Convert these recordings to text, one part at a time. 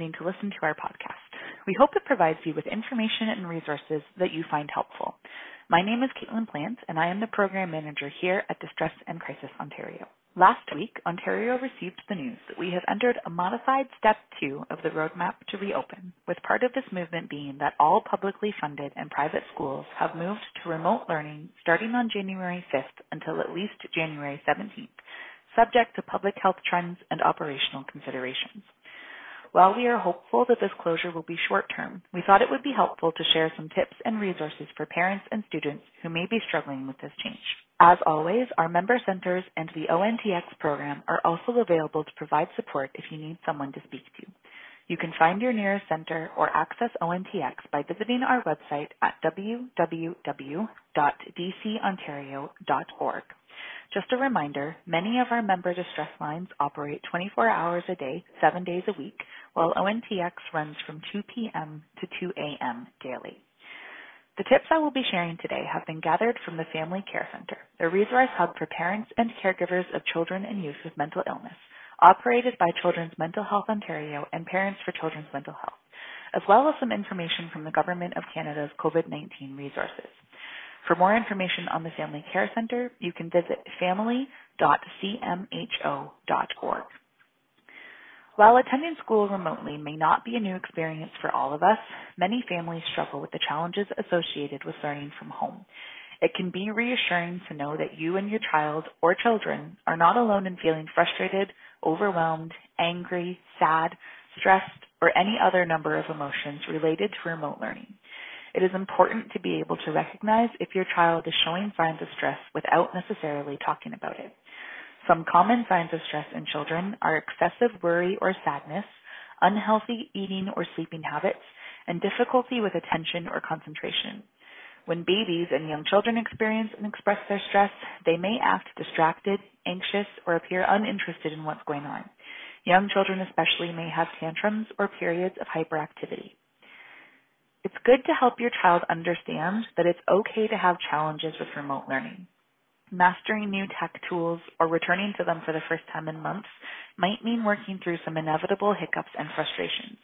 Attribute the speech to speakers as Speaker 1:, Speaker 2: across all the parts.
Speaker 1: Choosing to listen to our podcast. We hope it provides you with information and resources that you find helpful. My name is Caitlin Plant, and I am the program manager here at Distress and Crisis Ontario. Last week, Ontario received the news that we have entered a modified Step 2 of the roadmap to reopen, with part of this movement being that all publicly funded and private schools have moved to remote learning starting on January 5th until at least January 17th subject to public health trends and operational considerations. While we are hopeful that this closure will be short term, we thought it would be helpful to share some tips and resources for parents and students who may be struggling with this change. As always, our member centers and the ONTX program are also available to provide support if you need someone to speak to. You can find your nearest center or access ONTX by visiting our website at www.dcontario.org. Just a reminder, many of our member distress lines operate 24 hours a day, 7 days a week, while ONTX runs from 2 p.m. to 2 a.m. daily. The tips I will be sharing today have been gathered from the Family Care Center, a resource hub for parents and caregivers of children and youth with mental illness, operated by Children's Mental Health Ontario and Parents for Children's Mental Health, as well as some information from the Government of Canada's COVID-19 resources. For more information on the Family Care Center, you can visit family.cmho.org. While attending school remotely may not be a new experience for all of us, many families struggle with the challenges associated with learning from home. It can be reassuring to know that you and your child or children are not alone in feeling frustrated, overwhelmed, angry, sad, stressed, or any other number of emotions related to remote learning. It is important to be able to recognize if your child is showing signs of stress without necessarily talking about it. Some common signs of stress in children are excessive worry or sadness, unhealthy eating or sleeping habits, and difficulty with attention or concentration. When babies and young children experience and express their stress, they may act distracted, anxious, or appear uninterested in what's going on. Young children especially may have tantrums or periods of hyperactivity. It's good to help your child understand that it's okay to have challenges with remote learning. Mastering new tech tools or returning to them for the first time in months might mean working through some inevitable hiccups and frustrations.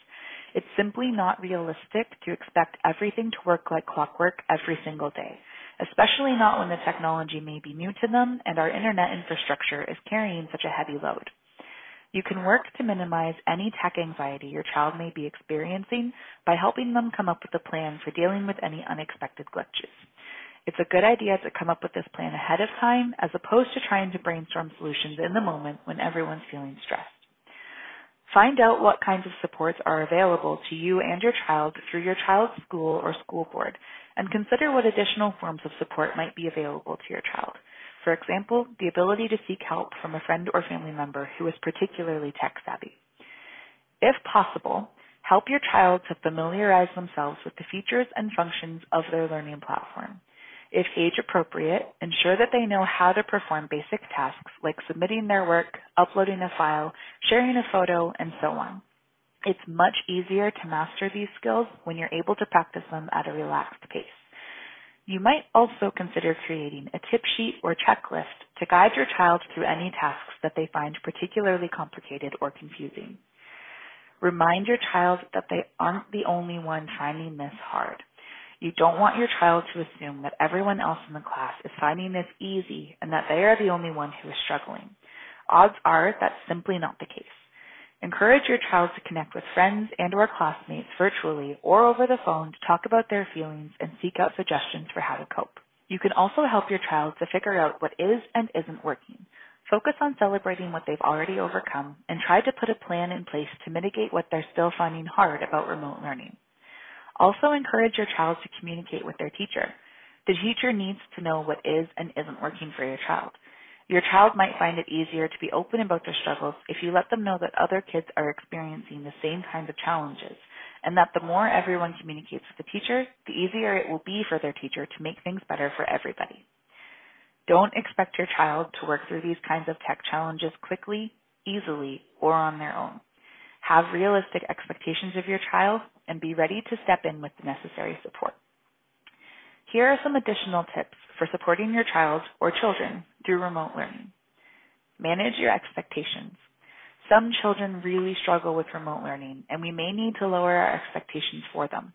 Speaker 1: It's simply not realistic to expect everything to work like clockwork every single day, especially not when the technology may be new to them and our internet infrastructure is carrying such a heavy load. You can work to minimize any tech anxiety your child may be experiencing by helping them come up with a plan for dealing with any unexpected glitches. It's a good idea to come up with this plan ahead of time as opposed to trying to brainstorm solutions in the moment when everyone's feeling stressed. Find out what kinds of supports are available to you and your child through your child's school or school board, and consider what additional forms of support might be available to your child. For example, the ability to seek help from a friend or family member who is particularly tech savvy. If possible, help your child to familiarize themselves with the features and functions of their learning platform. If age appropriate, ensure that they know how to perform basic tasks like submitting their work, uploading a file, sharing a photo, and so on. It's much easier to master these skills when you're able to practice them at a relaxed pace. You might also consider creating a tip sheet or checklist to guide your child through any tasks that they find particularly complicated or confusing. Remind your child that they aren't the only one finding this hard. You don't want your child to assume that everyone else in the class is finding this easy and that they are the only one who is struggling. Odds are that's simply not the case. Encourage your child to connect with friends and or classmates virtually or over the phone to talk about their feelings and seek out suggestions for how to cope. You can also help your child to figure out what is and isn't working. Focus on celebrating what they've already overcome and try to put a plan in place to mitigate what they're still finding hard about remote learning. Also encourage your child to communicate with their teacher. The teacher needs to know what is and isn't working for your child. Your child might find it easier to be open about their struggles if you let them know that other kids are experiencing the same kinds of challenges, and that the more everyone communicates with the teacher, the easier it will be for their teacher to make things better for everybody. Don't expect your child to work through these kinds of tech challenges quickly, easily, or on their own. Have realistic expectations of your child and be ready to step in with the necessary support. Here are some additional tips for supporting your child or children through remote learning. Manage your expectations. Some children really struggle with remote learning, and we may need to lower our expectations for them.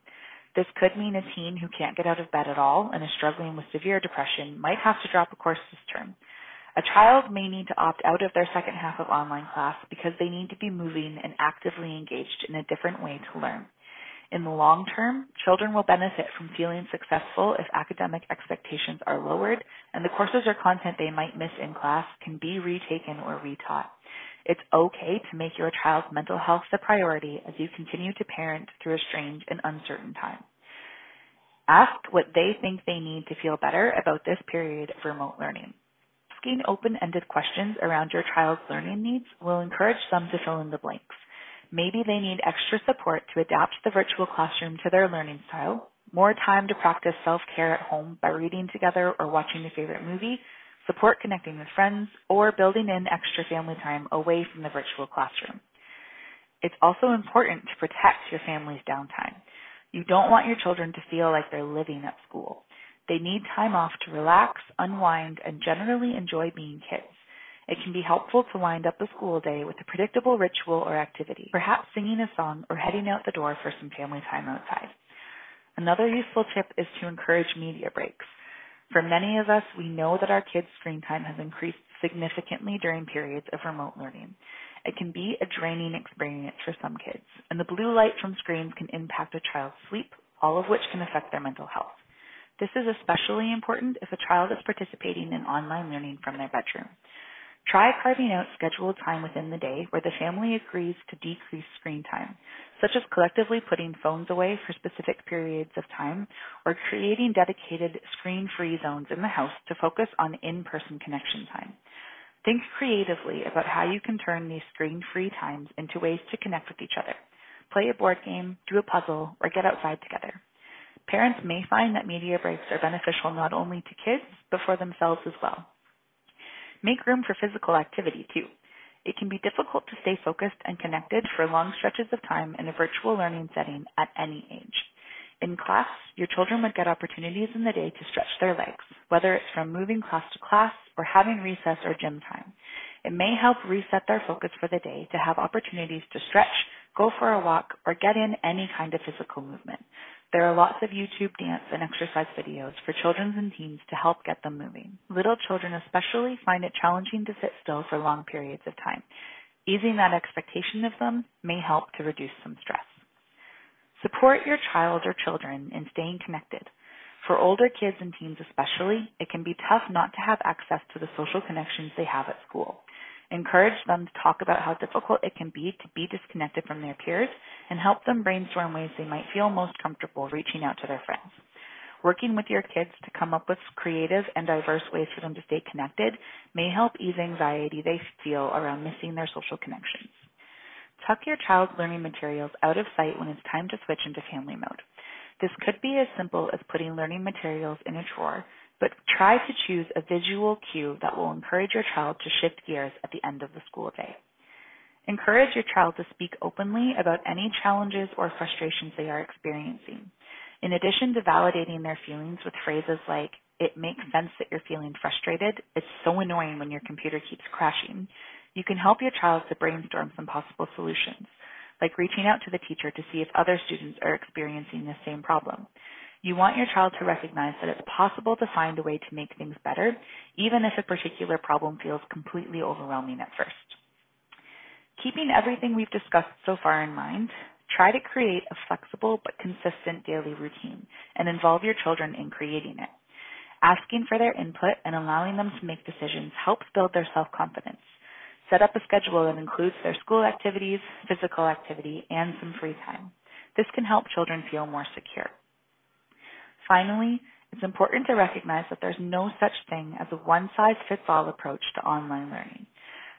Speaker 1: This could mean a teen who can't get out of bed at all and is struggling with severe depression might have to drop a course this term. A child may need to opt out of their second half of online class because they need to be moving and actively engaged in a different way to learn. In the long term, children will benefit from feeling successful if academic expectations are lowered and the courses or content they might miss in class can be retaken or retaught. It's okay to make your child's mental health the priority as you continue to parent through a strange and uncertain time. Ask what they think they need to feel better about this period of remote learning. Asking open-ended questions around your child's learning needs will encourage them to fill in the blanks. Maybe they need extra support to adapt the virtual classroom to their learning style, more time to practice self-care at home by reading together or watching a favorite movie, support connecting with friends, or building in extra family time away from the virtual classroom. It's also important to protect your family's downtime. You don't want your children to feel like they're living at school. They need time off to relax, unwind, and generally enjoy being kids. It can be helpful to wind up the school day with a predictable ritual or activity, perhaps singing a song or heading out the door for some family time outside. Another useful tip is to encourage media breaks. For many of us, we know that our kids' screen time has increased significantly during periods of remote learning. It can be a draining experience for some kids, and the blue light from screens can impact a child's sleep, all of which can affect their mental health. This is especially important if a child is participating in online learning from their bedroom. Try carving out scheduled time within the day where the family agrees to decrease screen time, such as collectively putting phones away for specific periods of time or creating dedicated screen-free zones in the house to focus on in-person connection time. Think creatively about how you can turn these screen-free times into ways to connect with each other. Play a board game, do a puzzle, or get outside together. Parents may find that media breaks are beneficial not only to kids, but for themselves as well. Make room for physical activity too. It can be difficult to stay focused and connected for long stretches of time in a virtual learning setting at any age. In class, your children would get opportunities in the day to stretch their legs, whether it's from moving class to class or having recess or gym time. It may help reset their focus for the day to have opportunities to stretch, go for a walk, or get in any kind of physical movement. There are lots of YouTube dance and exercise videos for children and teens to help get them moving. Little children especially find it challenging to sit still for long periods of time. Easing that expectation of them may help to reduce some stress. Support your child or children in staying connected. For older kids and teens especially, it can be tough not to have access to the social connections they have at school. Encourage them to talk about how difficult it can be to be disconnected from their peers and help them brainstorm ways they might feel most comfortable reaching out to their friends. Working with your kids to come up with creative and diverse ways for them to stay connected may help ease anxiety they feel around missing their social connections. Tuck your child's learning materials out of sight when it's time to switch into family mode. This could be as simple as putting learning materials in a drawer but try to choose a visual cue that will encourage your child to shift gears at the end of the school day. Encourage your child to speak openly about any challenges or frustrations they are experiencing. In addition to validating their feelings with phrases like, it makes sense that you're feeling frustrated, it's so annoying when your computer keeps crashing, you can help your child to brainstorm some possible solutions, like reaching out to the teacher to see if other students are experiencing the same problem. You want your child to recognize that it's possible to find a way to make things better, even if a particular problem feels completely overwhelming at first. Keeping everything we've discussed so far in mind, try to create a flexible but consistent daily routine and involve your children in creating it. Asking for their input and allowing them to make decisions helps build their self confidence. Set up a schedule that includes their school activities, physical activity, and some free time. This can help children feel more secure. Finally, it's important to recognize that there's no such thing as a one size fits all approach to online learning.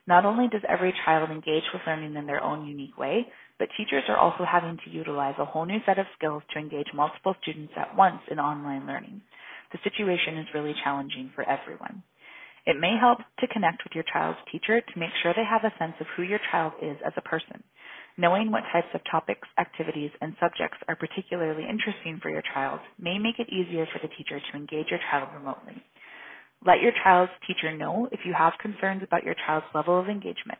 Speaker 1: Not only does every child engage with learning in their own unique way, but teachers are also having to utilize a whole new set of skills to engage multiple students at once in online learning. The situation is really challenging for everyone. It may help to connect with your child's teacher to make sure they have a sense of who your child is as a person. Knowing what types of topics, activities, and subjects are particularly interesting for your child may make it easier for the teacher to engage your child remotely. Let your child's teacher know if you have concerns about your child's level of engagement.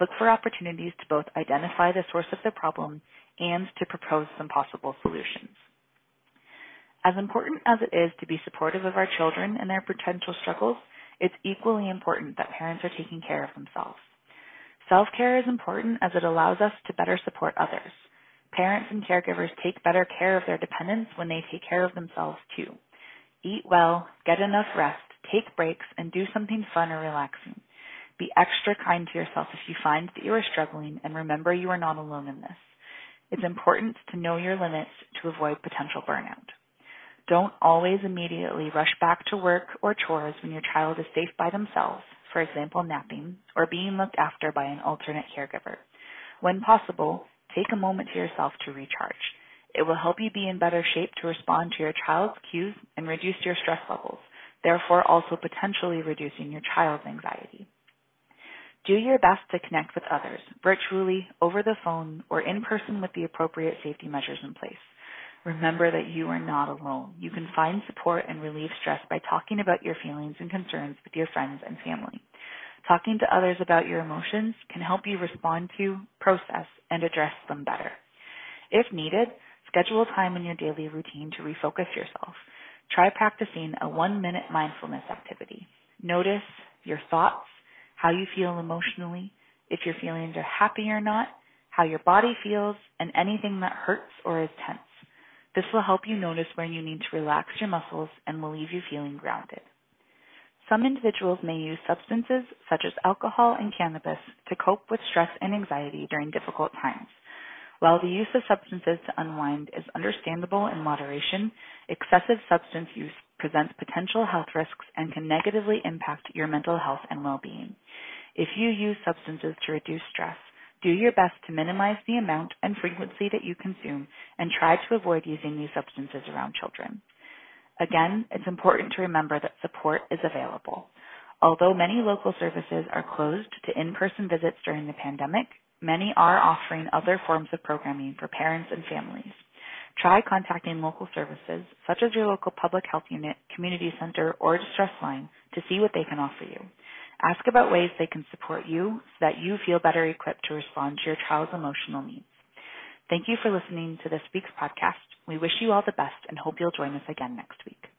Speaker 1: Look for opportunities to both identify the source of the problem and to propose some possible solutions. As important as it is to be supportive of our children and their potential struggles, it's equally important that parents are taking care of themselves. Self care is important as it allows us to better support others. Parents and caregivers take better care of their dependents when they take care of themselves too. Eat well, get enough rest, take breaks, and do something fun or relaxing. Be extra kind to yourself if you find that you are struggling and remember you are not alone in this. It's important to know your limits to avoid potential burnout. Don't always immediately rush back to work or chores when your child is safe by themselves, for example, napping, or being looked after by an alternate caregiver. When possible, take a moment to yourself to recharge. It will help you be in better shape to respond to your child's cues and reduce your stress levels therefore also potentially reducing your child's anxiety. Do your best to connect with others, virtually, over the phone, or in person with the appropriate safety measures in place. Remember that you are not alone. You can find support and relieve stress by talking about your feelings and concerns with your friends and family. Talking to others about your emotions can help you respond to, process, and address them better. If needed, schedule time in your daily routine to refocus yourself. Try practicing a one minute mindfulness activity. Notice your thoughts, how you feel emotionally, if your feelings are happy or not, how your body feels, and anything that hurts or is tense. This will help you notice when you need to relax your muscles and will leave you feeling grounded. Some individuals may use substances such as alcohol and cannabis to cope with stress and anxiety during difficult times. While the use of substances to unwind is understandable in moderation, excessive substance use presents potential health risks and can negatively impact your mental health and well-being. If you use substances to reduce stress, do your best to minimize the amount and frequency that you consume and try to avoid using these substances around children. Again, it's important to remember that support is available. Although many local services are closed to in-person visits during the pandemic, many are offering other forms of programming for parents and families. Try contacting local services, such as your local public health unit, community center, or distress line, to see what they can offer you. Ask about ways they can support you so that you feel better equipped to respond to your child's emotional needs. Thank you for listening to this week's podcast. We wish you all the best and hope you'll join us again next week.